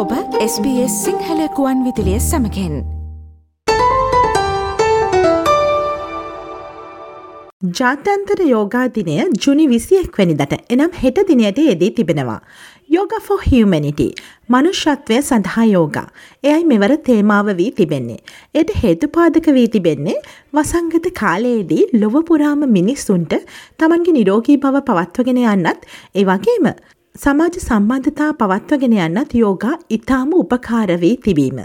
ඔබ SBS සිංහලකුවන් විදිලිය සමකෙන් ජාත්‍යන්තර යෝගා දිනය ජුනි විසියෙක් වැනිදට එනම් හෙට දිනයට යෙදී තිබෙනවා. යෝග ෆෝ හියමනිටි මනුෂ්‍යත්වය සඳහා යෝගා. එයයි මෙවර තේමාව වී තිබෙන්නේ. එයට හේතුපාදක වී තිබෙන්නේ වසංගත කාලයේදී ලොවපුරාම මිනිස්සුන්ට තමන්ගේ නිරෝගී බව පවත්වගෙන යන්නත් ඒවගේම සමාජ සම්බන්ධතා පවත්වගෙන යන්නත් යෝගා ඉතාම උපකාර වී තිබීම.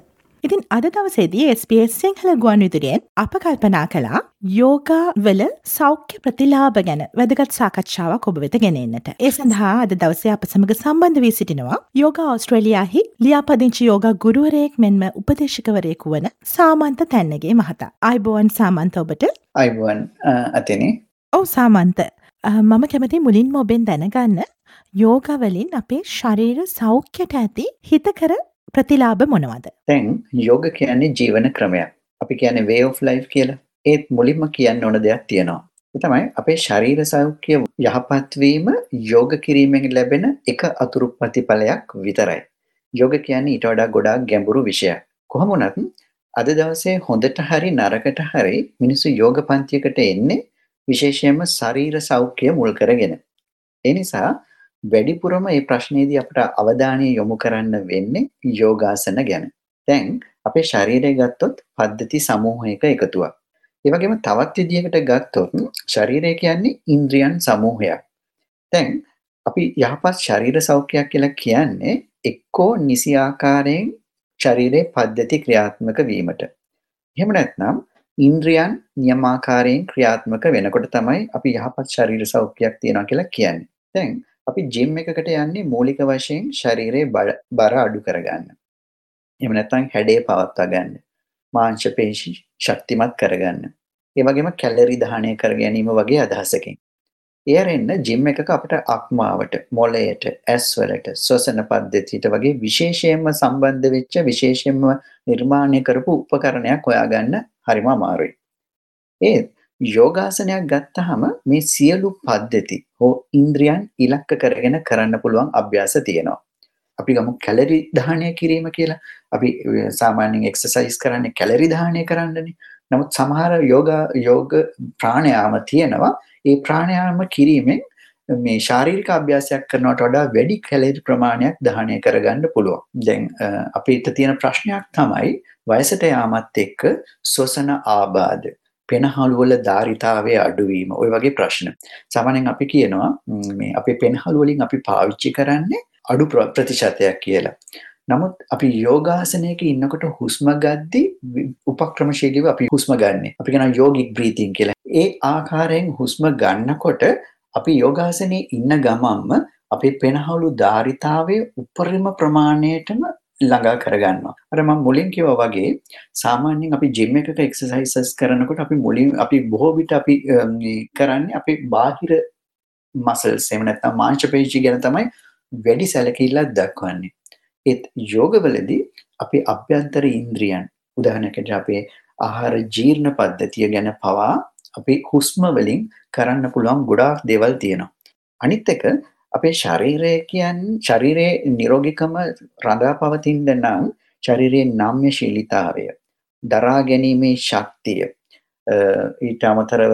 ඉතින් අද දවසේදී SBS සිංහල ගුවන් විදුරියෙන් අප කල්පනා කළා යෝගා වල සෞඛ්‍ය ප්‍රතිලාභ ගැන වැදගත් සාකච්ඡාවක් ඔබ වෙත ගෙනෙන්නට. ඒ සඳහා අද දවසේ අප සමග සම්බන්ධ වී සිටිනවා යෝගා ඔස්ට්‍රේලියාහි ලියාපදිංචි යෝගා ගුරුවරයෙක් මෙන්ම උපදේශකවරයෙකු වන සාමන්ත තැන්නගේ මහතා. අයිබෝවන් සාමන්ත ඔබට අයිබුවන් අතනේ ඔවු සාමන්ත මම කැමති මුලින්ම ඔබෙන් දැනගන්න යෝගවලින් අපේ ශරීර සෞඛ්‍යයට ඇති හිතකර ප්‍රතිලාභ මොනවද. තැන් යෝග කියන්නේ ජීවන ක්‍රමයක් අපි කියන වේ of ලයිෆ් කියලා ඒත් මුලින්ම කියන්න ඕන දෙයක් තියෙනවා. තමයි අපේ ශරීර සෞඛ්‍ය යහපත්වීම යෝග කිරීමෙන් ලැබෙන එක අතුරු ප්‍රතිඵලයක් විතරයි. යෝග කියන්නේ ඊට වඩා ගොඩාක් ගැඹුරු විෂයක්. කොහොම වුණත් අද දවසේ හොඳට හරි නරකට හරි මිනිස්සු යෝග පන්තියකට එන්නේ විශේෂයෙන්ම ශරීර සෞඛ්‍ය මුල් කරගෙන. ඒ නිසා වැඩිපුරම මේ ප්‍රශ්නේදී අපට අවධානය යොමු කරන්න වෙන්නේ යෝගාසන ගැන. දැන් අපේ ශරීරය ගත්තොත් පද්ධති සමූහයක එකතුවක්. ඒ වගේම තවත් විදිහකට ගත්තොත් ශරීරය කියන්නේ ඉන්ද්‍රියන් සමූහයක්. දැන් අපි යහපත් ශරීර සෞඛ්‍යයක් කියලා කියන්නේ එක්කෝ නිසි ආකාරයෙන් ශරීරයේ පද්ධති ක්‍රියාත්මක වීමට. එහෙම නැත්නම් ඉන්ද්‍රියන් නියමාකාරයෙන් ක්‍රියාත්මක වෙනකොට තමයි අපි යහපත් ශරීර සෞඛ්‍යයක් තියෙනවා කියලා කියන්නේ. දැන් අපි ජිම් එකකට යන්නේ මූලික වශයෙන් ශරීරයේ බර අඩු කරගන්න. එහෙම නැත්නම් හැඩය පවත්වා ගන්න. මාංශ පේශි ශක්තිමත් කරගන්න. ඒ වගේම කැලරි දහනය කර ගැනීම වගේ අදහසකින්. ඒ අරෙන්න ජිම් එකක අපිට අක්මාවට, මොළයට, ඇස් වලට, ශ්වසන පද්ධතියට වගේ විශේෂයෙන්ම සම්බන්ධ වෙච්ච විශේෂයෙන්ම නිර්මාණය කරපු උපකරණයක් හොයාගන්න හරිම අමාරුයි. ඒත් යෝගාසනයක් ගත්තහම මේ සියලු පද්ධති හෝ ඉන්ද්‍රියන් ඉලක්ක කරගෙන කරන්න පුළුවන් අභ්‍යාස තියෙනවා. අපි ගමු කැලරි දහනය කිරීම කියලා. අපි සාමාන්‍යයෙන් එක්සර්සයිස් කරන්නේ කැලරි දහනය කරන්නනේ. නමුත් සමහර යෝගා යෝග ප්‍රාණයාම තියෙනවා. ඒ ප්‍රාණයාම කිරීමෙන් මේ ශාරීරික අභ්‍යාසයක් කරනවට වඩා වැඩි කැලරි ප්‍රමාණයක් දහනය කරගන්න පුළුවන්. දැන් අපිට තියෙන ප්‍රශ්නයක් තමයි වයසට යාමත් එක්ක ශ්වසන ආබාධ පෙනහළුවල ධාරිතාවය අඩුවීම ඔය වගේ ප්‍රශ්න. සාමාන්‍යයෙන් අපි කියනවා මේ අපේ පෙනහළු වලින් අපි පාවිච්චි කරන්නේ අඩු ප්‍රතිශතයක් කියලා. නමුත් අපි යෝගාසනයක ඉන්නකොට හුස්ම ගද්දි උපක්‍රමශීලීව අපි හුස්ම ගන්න. අපි කියනවා යෝගික් බ්‍රීතිං කියලා. ඒ ආකාරයෙන් හුස්ම ගන්නකොට අපි යෝගාසනයේ ඉන්න ගමම්ම අපේ පෙනහළු ධාරිතාවය උපරිම ප්‍රමාණයටම ළඟා කරගන්නවා. අර මම මුලින් කිව්වා වගේ සාමාන්‍යයෙන් අපි ජිම් එකක එක්සර්සයිසස් කරනකොට අපි මුලින් අපි බොහෝ විට අපි කරන්නේ අපේ බාහිර මසල්ස් එහෙම නැත්නම් මාංශ පේශි ගැන තමයි වැඩි සැලකිල්ලක් දක්වන්නේ. ඒත් යෝගවලදී අපි අභ්‍යන්තර ඉන්ද්‍රියන් උදාහරණයකට අපේ ආහාර ජීර්ණ පද්ධතිය ගැන පවා අපි හුස්ම වලින් කරන්න පුළුවන් ගොඩාක් දේවල් තියෙනවා. අනිත් එක අපේ ශරීරය කියන් ශරීරයේ නිරෝගිකම රඳා පවතින්ද නම් ශරීරයේ නම්‍ය ශීලිතාවය දරා ගැනීමේ ශක්තිය ඊට අමතරව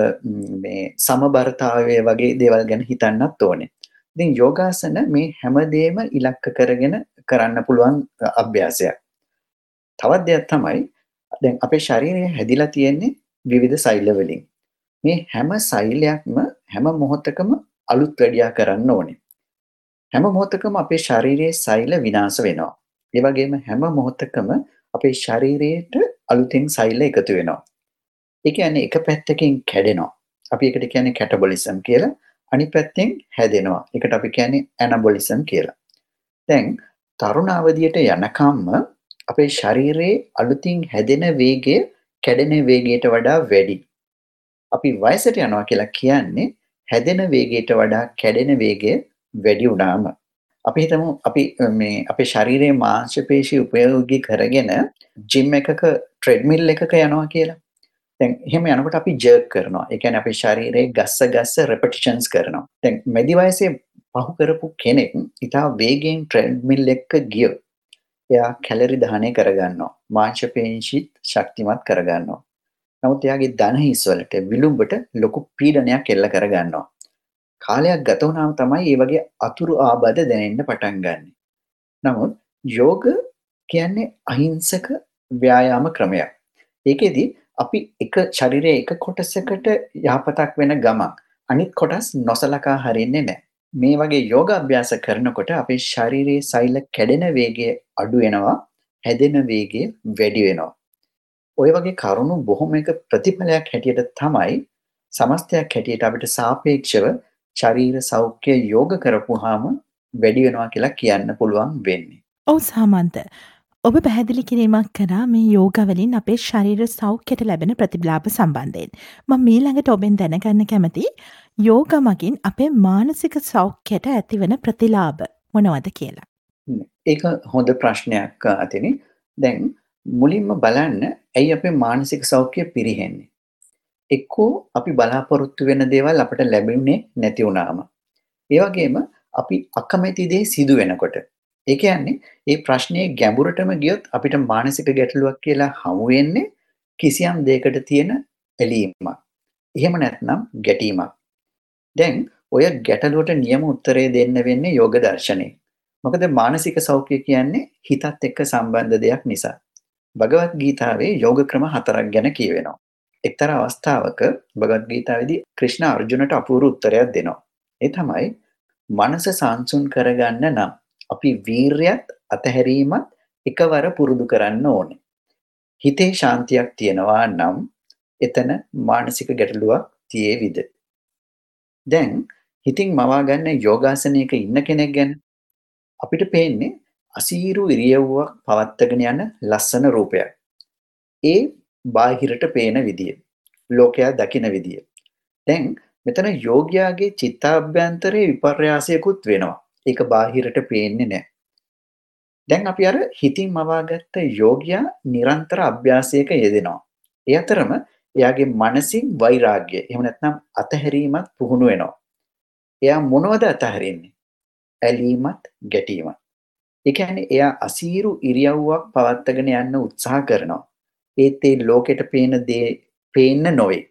මේ සමබරතාවය වගේ දේවල් ගැන හිතන්නත් ඕනේ. ඉතින් යෝගාසන මේ හැමදේම ඉලක්ක කරගෙන කරන්න පුළුවන් අභ්‍යාසයක්. තවත් දෙයක් තමයි දැන් අපේ ශරීරය හැදිලා තියෙන්නේ විවිධ සෛල වලින්. මේ හැම සෛලයක්ම හැම මොහොතකම අලුත් වැඩියා කරන්න ඕනේ. හැම මොහොතකම අපේ ශරීරයේ සෛල විනාශ වෙනවා. ඒ වගේම හැම මොහොතකම අපේ ශරීරයට අලුතෙන් සෛල එකතු වෙනවා. ඒ කියන්නේ එක පැත්තකින් කැඩෙනවා. අපි ඒකට කියන්නේ කැටබොලිසම් කියලා. අනිත් පැත්තෙන් හැදෙනවා. ඒකට අපි කියන්නේ ඇනබොලිසම් කියලා. දැන් තරුණ අවදියට යනකම්ම අපේ ශරීරයේ අලුතින් හැදෙන වේගය කැඩෙන වේගයට වඩා වැඩි. අපි වයසට යනවා කියලා කියන්නේ හැදෙන වේගයට වඩා කැඩෙන වේගය වැඩි වුණාම අපි හිතමු අපි මේ අපේ ශරීරයේ මාංශ පේශි උපයෝගී කරගෙන ජිම් එකක ට්‍රෙඩ්මිල් එකක යනවා කියලා. දැන් එහෙම යනකොට අපි ජර්ක් කරනවා. ඒ කියන්නේ අපේ ශරීරයේ ගස්ස ගස්ස රෙපිටිෂන්ස් කරනවා. දැන් මැදි වයසේ පහු කරපු කෙනෙක් ඉතා වේගෙන් ට්‍රෙඩ්මිල් එක ගිය. එයා කැලරි දහනය කරගන්නවා. මාංශ පේශිත් ශක්තිමත් කරගන්නවා. නමුත් එයාගේ දන හිස් වලට විලුඹට ලොකු පීඩනයක් එල්ල කරගන්නවා. කාලයක් ගත වුණාම තමයි මේ වගේ අතුරු ආබාධ දැනෙන්න පටන් ගන්න. නමුත් යෝග කියන්නේ අහිංසක ව්‍යායාම ක්‍රමයක්. ඒකෙදි අපි එක ශරීරයේ එක කොටසකට යහපතක් වෙන ගමන් අනිත් කොටස් නොසලකා හරින්නේ නැහැ. මේ වගේ යෝග අභ්‍යාස කරනකොට අපේ ශරීරයේ සෛල කැඩෙන වේගය අඩු වෙනවා, හැදෙන වේගය වැඩි වෙනවා. ඔය වගේ කරුණු බොහොම එක ප්‍රතිඵලයක් හැටියට තමයි සමස්තයක් හැටියට අපිට සාපේක්ෂව ශරීර සෞඛ්‍ය යෝග කරපුවාම වැඩි වෙනවා කියලා කියන්න පුළුවන් වෙන්නේ. ඔව් සාමන්ත. ඔබ පැහැදිලි කිරීමක් කරා මේ යෝගවලින් අපේ ශරීර සෞඛ්‍යයට ලැබෙන ප්‍රතිලාභ සම්බන්ධයෙන්. මම ඊළඟට ඔබෙන් දැනගන්න කැමති යෝග මගින් අපේ මානසික සෞඛ්‍යයට ඇතිවන ප්‍රතිලාභ මොනවද කියලා. ඒක හොඳ ප්‍රශ්නයක් අතිනි. දැන් මුලින්ම බලන්න ඇයි අපේ මානසික සෞඛ්‍ය පිරිහෙන්නේ. එක්කෝ අපි බලාපොරොත්තු වෙන දේවල් අපට ලැබෙන්නේ නැති වුණාම. ඒ වගේම අපි අකමැති දේ සිදු වෙනකොට. ඒ කියන්නේ මේ ප්‍රශ්නේ ගැඹුරටම ගියොත් අපිට මානසික ගැටලුවක් කියලා හමු වෙන්නේ කිසියම් දෙයකට තියෙන ඇලීමක්. එහෙම නැත්නම් ගැටීමක්. දැන් ඔය ගැටලුවට නියම උත්තරේ දෙන්න වෙන්නේ යෝග දර්ශනේ. මොකද මානසික සෞඛ්‍ය කියන්නේ හිතත් එක්ක සම්බන්ධ දෙයක් නිසා. භගවත් ගීතාවේ යෝග ක්‍රම හතරක් ගැන කියවෙනවා. එක්තරා අවස්ථාවක භගවත් ගීතාවේදී ක්‍රිෂ්ණ අර්ජුනට අපූර්ව උත්තරයක් දෙනවා. ඒ තමයි මනස සංසුන් කරගන්න නම් අපි වීරයත් අතහැරීමත් එකවර පුරුදු කරන්න ඕනේ. හිතේ ශාන්තියක් තියෙනවා නම් එතන මානසික ගැටලුවක් තියේවිද? දැන් හිතින් මවා ගන්න යෝගාසනයක ඉන්න කෙනෙක් ගැන අපිට පේන්නේ අසීරු ඉරියව්වක් පවත්වාගෙන යන ලස්සන රූපයක්. ඒ බාහිරට පේන විදිය. ලෝකයා දකින විදිය. දැන් මෙතන යෝගයාගේ චිත්තාභ්‍යන්තරයේ විපර්යාසයකුත් වෙනවා. ඒක බාහිරට පේන්නේ නැහැ. දැන් අපි අර හිතින් මවාගත්ත යෝගයා නිරන්තර අභ්‍යාසයක යෙදෙනවා. ඒ අතරම එයාගේ මනසින් වෛරාග්‍ය එහෙම නැත්නම් අතහැරීමත් පුහුණු වෙනවා. එයා මොනවද අතහැරින්නේ? ඇලීමත් ගැටීමත්. ඒ කියන්නේ එයා අසීරු ඉරියව්වක් පවත්වාගෙන යන්න උත්සාහ කරනවා. ඒත් ඒ ලෝකෙට පේන දේ පේන්න නොවේ.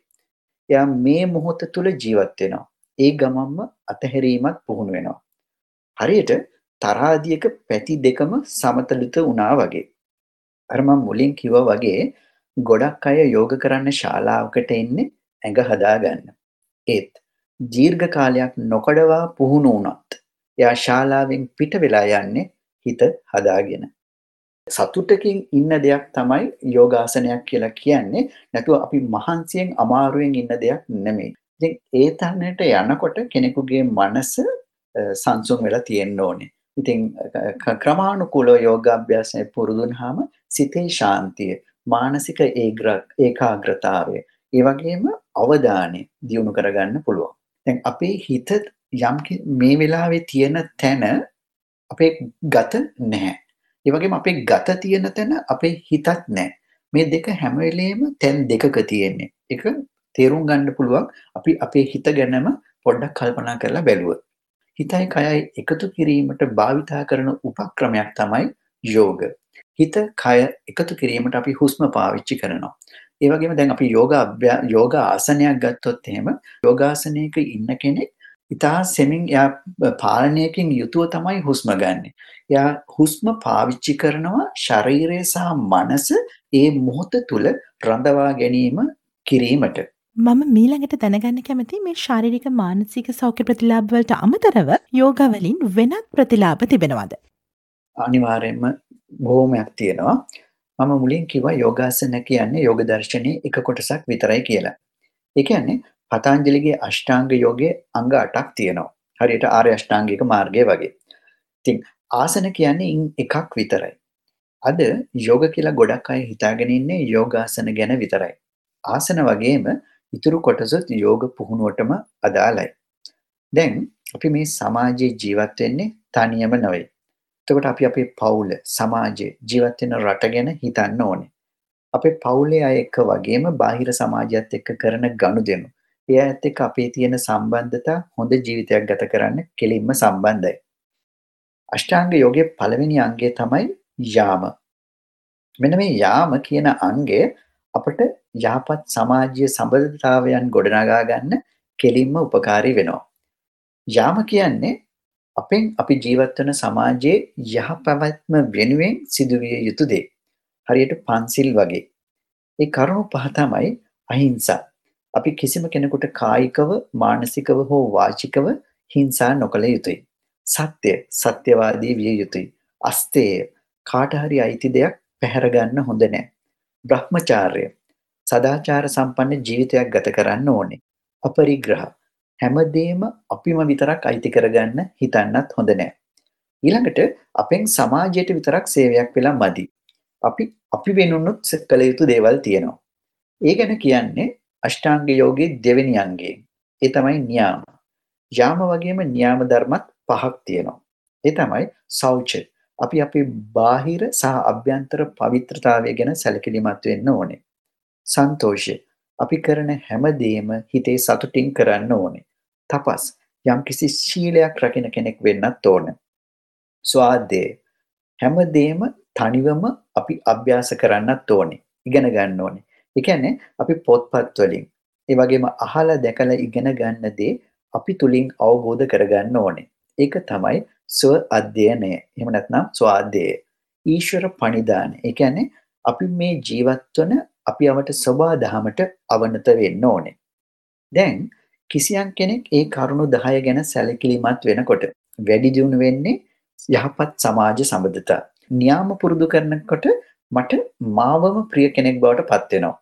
එයා මේ මොහොත තුල ජීවත් වෙනවා. ඒ ගමම්ම අතහැරීමත් පුහුණු වෙනවා. හරියට තරාදියක පැති දෙකම සමතලිත වුණා වගේ. අර මම මුලින් කිව්වා වගේ ගොඩක් අය යෝග කරන්න ශාලාවකට එන්නේ ඇඟ හදාගන්න. ඒත් දීර්ඝ කාලයක් නොකඩවා පුහුණු වුණත් එයා ශාලාවෙන් පිට වෙලා යන්නේ හිත හදාගෙන. සතුටකින් ඉන්න දෙයක් තමයි යෝගාසනයක් කියලා කියන්නේ. නැතුව අපි මහන්සියෙන් අමාරුවෙන් ඉන්න දෙයක් නෙමෙයි. ඉතින් ඒ තැනට යනකොට කෙනෙකුගේ මනස සංසුන් වෙලා තියෙන්න ඕනේ. ඉතින් ක්‍රමානුකූලව යෝගාභ්‍යාසය පුරුදු වුණාම සිතේ ශාන්තිය, මානසික ඒකාග්‍රතාවය, ඒ වගේම අවධානය දියුණු කරගන්න පුළුවන්. දැන් අපේ හිත යම් මේ වෙලාවේ තියෙන තැන අපේ ගත නැහැ. ඒ වගේම අපේ ගත තියෙන තැන අපේ හිතත් නැහැ. මේ දෙක හැම වෙලේම තැන් දෙකක තියෙන්නේ. ඒක තේරුම් ගන්න පුළුවන් අපි අපේ හිත ගැනම පොඩ්ඩක් කල්පනා කරලා බැලුවොත්. හිතයි කයයි එකතු කිරීමට භාවිතා කරන උපක්‍රමයක් තමයි යෝග. හිත කය එකතු කිරීමට අපි හුස්ම පාවිච්චි කරනවා. ඒ වගේම දැන් අපි යෝග යෝග ආසනයක් ගත්තොත් එහෙම යෝගාසනයක ඉන්න කෙනෙක් ඉතා සෙමින් එයා පාලනයකින් යුතුව තමයි හුස්ම ගන්න. එයා හුස්ම පාවිච්චි කරනවා ශරීරය සහ මනස ඒ මොහොත තුළ රඳවා ගැනීම කිරීමට. මම මීළඟට දැනගන්න කැමති මේ ශාරීරික මානසික සෞඛ්‍ය ප්‍රතිලාභවලට අමතරව යෝගවලින් වෙනත් ප්‍රතිලාභ තිබෙනවද. අනිවාර්යෙන්ම බොහෝමයක් තියෙනවා. මම මුලින් කිව්වා යෝගාසන කියන්නේ යෝග දර්ශනයේ එක කොටසක් විතරයි කියලා. ඒ කියන්නේ පතාංජලිගේ අෂ්ටාංග යෝගයේ අංග 8ක් තියෙනවා. හරියට ආර්ය අෂ්ටාංගික මාර්ගය වගේ. ඉතින් ආසන කියන්නේ ඉන් එකක් විතරයි. අද යෝග කියලා ගොඩක් අය හිතාගෙන ඉන්නේ යෝගාසන ගැන විතරයි. ආසන වගේම ඉතුරු කොටසත් යෝග පුහුණුවටම අදාළයි. දැන් අපි මේ සමාජයේ ජීවත් වෙන්නේ තනියම නෙවෙයි. එතකොට අපි අපේ පවුල, සමාජයේ ජීවත් වෙන රට ගැන හිතන්න ඕනේ. අපේ පවුලේ අය එක්ක වගේම බාහිර සමාජයත් එක්ක කරන ගනුදෙනු. ඒ අයත් එක්ක අපේ තියෙන සම්බන්ධතා හොඳ ජීවිතයක් ගත කරන්න කෙලින්ම සම්බන්ධයි. අෂ්ටාංග යෝගයේ පළවෙනි අංගය තමයි යාම. මෙන්න මේ යාම කියන අංගය අපට යහපත් සමාජීය සම්බන්ධතාවයන් ගොඩනගා ගන්න කෙලින්ම උපකාරී වෙනවා. යාම කියන්නේ අපෙන් අපි ජීවත් වන සමාජයේ යහපැවැත්ම වෙනුවෙන් සිදුවිය යුතු දේ. හරියට පන්සිල් වගේ. ඒ කරුණු පහ තමයි අහිංසා. අපි කිසිම කෙනෙකුට කායිකව, මානසිකව හෝ වාචිකව හිංසා නොකළ යුතුයි. සත්‍ය, සත්‍යවාදී විය යුතුයි. අස්තේය, කාට හරි අයිති දෙයක් පැහැර ගන්න හොඳ නෑ. බ්‍රහ්මචාර්ය, සදාචාර සම්පන්න ජීවිතයක් ගත කරන්න ඕනේ. අපරිග්‍රහ, හැමදේම අපිම විතරක් අයිති කරගන්න හිතන්නත් හොඳ නෑ. ඊළඟට අපෙන් සමාජයට විතරක් සේවයක් වෙලා මදි. අපි අපි වෙනුනුත් කළ යුතු දේවල් තියෙනවා. ඒ ගැන කියන්නේ අෂ්ටාංග යෝගයේ දෙවෙනි අංගයෙන්. ඒ තමයි න්‍යාම. යාම වගේම න්‍යාම ධර්මත් පහක් තියෙනවා. ඒ තමයි සෞච. අපි අපේ බාහිර සහ අභ්‍යන්තර පවිත්‍රතාවය ගැන සැලකිලිමත් වෙන්න ඕනේ. සන්තෝෂය. අපි කරන හැමදේම හිතේ සතුටින් කරන්න ඕනේ. තපස්. යම්කිසි ශීලයක් රකින කෙනෙක් වෙන්නත් ඕන. ස්වාදය. හැමදේම තනිවම අපි අභ්‍යාස කරන්නත් ඕනේ. ඉගෙන ගන්න ඕනේ. ඒ කියන්නේ අපි පොත්පත් වලින් ඒ වගේම අහලා දැකලා ඉගෙන ගන්න දේ අපි තුලින් අවබෝධ කරගන්න ඕනේ. ඒක තමයි ස්ව අධ්‍යයනය. එහෙම නැත්නම් ස්වාධ්‍යය. ඊශ්වර පණිදාන. ඒ කියන්නේ අපි මේ ජීවත් වන අපි අවට සබා දහමට අවනත වෙන්න ඕනේ. දැන් කිසියම් කෙනෙක් ඒ කරුණු 10 ගැන සැලකිලිමත් වෙනකොට වැඩි දියුණු වෙන්නේ යහපත් සමාජ සම්බන්ධතා. න්‍යාම පුරුදු කරනකොට මට මාවම ප්‍රිය කෙනෙක් බවට පත් වෙනවා.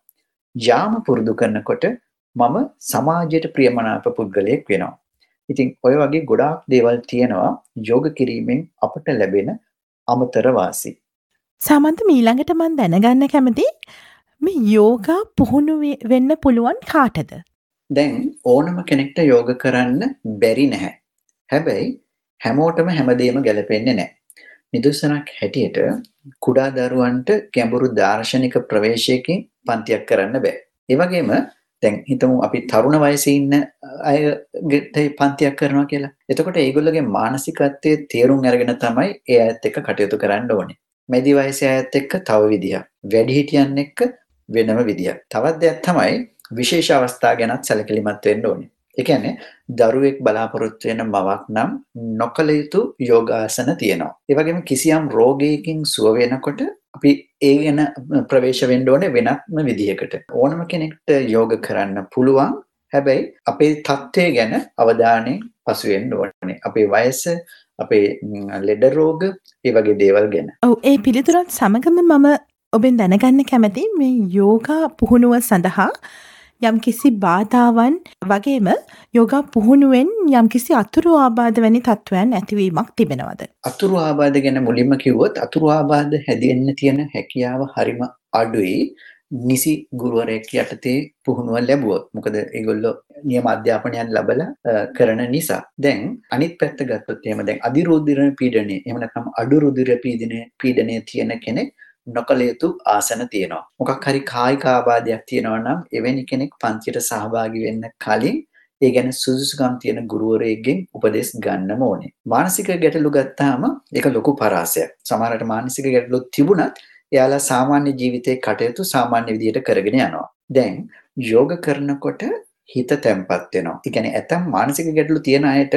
යාම පුරුදු කරනකොට මම සමාජයට ප්‍රියමනාප පුද්ගලයෙක් වෙනවා. ඉතින් ඔය වගේ ගොඩාක් දේවල් තියෙනවා යෝග කිරීමෙන් අපට ලැබෙන අමතර වාසි. සමන්ත මීළඟට මන් දැනගන්න කැමති මේ යෝගා පුහුණු වෙන්න පුළුවන් කාටද? දැන් ඕනම කෙනෙක්ට යෝග කරන්න බැරි නැහැ. හැබැයි හැමෝටම හැමදේම ගැලපෙන්නේ නැහැ. නිදර්ශනක් හැටියට කුඩා දරුවන්ට ගැඹුරු දාර්ශනික ප්‍රවේශයකින් පන්තියක් කරන්න බෑ. ඒ වගේම දැන් හිතමු අපි තරුණ වයසේ ඉන්න අයට පන්තියක් කරනවා කියලා. එතකොට ඒගොල්ලෝගේ මානසිකත්වයේ තේරුම් අරගෙන තමයි ඒ අයත් එක්ක කටයුතු කරන්න ඕනේ. මැදි වයසේ අයත් එක්ක තව විදියක්. වැඩිහිටියන් එක්ක වෙනම විදියක්. තවත් දෙයක් තමයි විශේෂ අවස්ථා ගැනත් සැලකිලිමත් වෙන්න ඕනේ. ඒ කියන්නේ දරුවෙක් බලාපොරොත්තු වෙන මවක් නම් නොකල යුතු යෝගාසන තියෙනවා. ඒ වගේම කිසියම් රෝගයකින් සුව වෙනකොට අපි ඒ ගැන ප්‍රවේශ වෙන්න ඕනේ වෙනත්ම විදිහකට. ඕනම කෙනෙක්ට යෝග කරන්න පුළුවන්. හැබැයි අපේ தත්ත්වය ගැන අවධානයෙන් පසු වෙන්න ඕනේ. අපේ වයස, අපේ ලෙඩ රෝග, ඒ වගේ දේවල් ගැන. ඔව් ඒ පිළිතුරත් සමගම මම ඔබෙන් දැනගන්න කැමති මේ යෝගා පුහුණුව සඳහා යම්කිසි බාධාවන් වගේම යෝගා පුහුණුවෙන් යම්කිසි අතුරු ආබාධ වැනි තත්ත්වයන් ඇතිවීමක් තිබෙනවද? අතුරු ආබාධ ගැන මුලින්ම කිව්වොත් අතුරු ආබාධ හැදෙන්න තියෙන හැකියාව හරිම අඩුයි. නිසි ගුරුවරයෙක් යටතේ පුහුණුව ලැබුවොත්. මොකද ඒගොල්ලෝ නියම අධ්‍යාපනයක් ලැබලා කරන නිසා. දැන් අනිත් පැත්ත ගත්තොත් එහෙම දැන් අධිරුධිර පීඩනය එහෙම නැත්නම් අඩු රුධිර පීඩනය පීඩනය තියෙන කෙනෙක් නොකළ යුතු ආසන තියෙනවා. මොකක් හරි කායික ආබාධයක් තියෙනවා නම් එවැනි කෙනෙක් පන්තියට සහභාගී වෙන්න කලින් ඒ ගැන සුදුසුකම් තියෙන ගුරුවරයෙක්ගෙන් උපදෙස් ගන්නම ඕනේ. මානසික ගැටලු ගත්තාම ඒක ලොකු පරාසයක්. සමහරට මානසික ගැටලු තිබුණත් එයාලා සාමාන්‍ය ජීවිතේ කටයුතු සාමාන්‍ය විදිහට කරගෙන යනවා. දැන් යෝග කරනකොට හිත තැම්පත් වෙනවා. ඒ කියන්නේ ඇතම් මානසික ගැටලු තියෙන අයට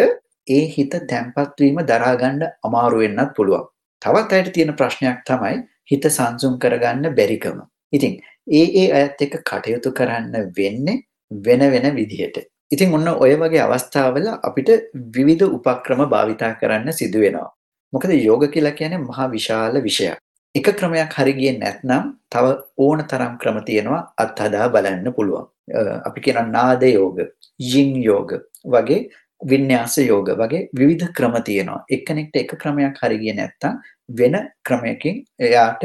ඒ හිත තැම්පත් වීම දරා ගන්න අමාරු වෙන්නත් පුළුවන්. තවත් අයට තියෙන ප්‍රශ්නයක් තමයි හිත සංසුන් කරගන්න බැරිකම. ඉතින් ඒ ඒ අයත් එක්ක කටයුතු කරන්න වෙන්නේ වෙන වෙන විදිහට. ඉතින් ඔන්න ඔය වගේ අවස්ථාවල අපිට විවිධ උපක්‍රම භාවිතා කරන්න සිදු වෙනවා. මොකද යෝග කියලා කියන්නේ මහා විශාල විෂයක්. එක ක්‍රමයක් හරි ගියේ නැත්නම් තව ඕන තරම් ක්‍රම තියෙනවා අත්හදා බලන්න පුළුවන්. අපි කියන නාද යෝග, යින් යෝග වගේ වින්‍යාස යෝග වගේ විවිධ ක්‍රම තියෙනවා. එක්කෙනෙක්ට එක ක්‍රමයක් හරි ගියේ නැත්නම් වෙන ක්‍රමයකින් එයාට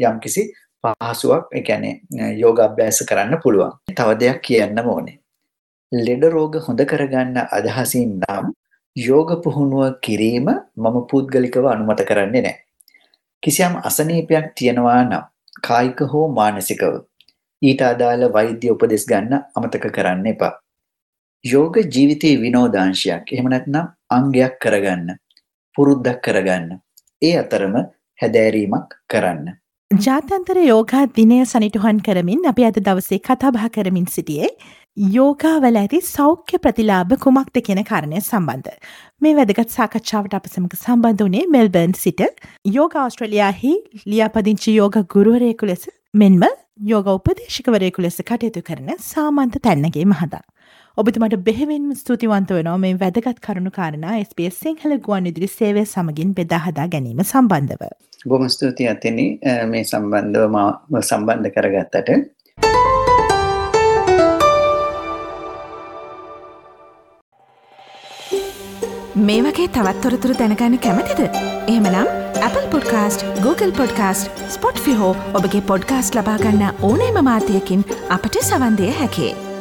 යම්කිසි පහසුවක් ඒ කියන්නේ යෝග අභ්‍යාස කරන්න පුළුවන්. තව දෙයක් කියන්න ඕනේ. ලෙඩ රෝග හොඳ කරගන්න අදහසින් නම් යෝග පුහුණුව කිරීම මම පුද්ගලිකව අනුමත කරන්නේ නැහැ. කිසියම් අසනීපයක් තියෙනවා නම් කායික හෝ මානසිකව ඊට අදාළ වෛද්‍ය උපදෙස් ගන්න අමතක කරන්න එපා. යෝග ජීවිතයේ විනෝදාංශයක් එහෙම නැත්නම් අංගයක් කරගන්න පුරුද්දක් කරගන්න ඒ අතරම හැදෑරීමක් කරන්න. ජාත්‍යන්තර යෝගා දිනය සනිටුහන් කරමින් අපි අද දවසේ කතාබා කරමින් සිටියේ යෝගාවල ඇති සෞඛ්‍ය ප්‍රතිලාභ කුමක්ද කියන කාරණය සම්බන්ධ. මේ වැදගත් සාකච්ඡාවට අප සමඟ සම්බන්ධ වනේ මෙල්බර්න් සිට යෝග ආස්ට්‍රලයාහි ලියාපදිංචි යෝග ගුරුවරයකු ලෙස මෙන්ම යෝග උපදේශකවරයකු ලෙස කටයුතු කරන සාමන්ත තැන්නගේ මහදා. ඔබතුමට බෙහෙවින්ම ස්තුතිවන්ත වෙනවා මේ වැදගත් කරුණු කාරණා SBS සිංහල ගුවන් ඉදිරි සේවය සමගින් බෙදාහදා ගැනීම සම්බන්ධව. බොහොම ස්තුතියි අතෙනි මේ සම්බන්ධව සම්බන්ධ කරගත්තට. මේ වගේ තවත්තොරතුරු දැනගන්න කැමතිද. එහමනම් Apple පුොඩ්කාස්ට Google පොඩ්කාස්ට ස්පොට් ෆිහෝ ඔබගේ පොඩ්කාස්ට ලබාගන්න ඕනේම මාතයකින් අපට සවන්දය හැකේ.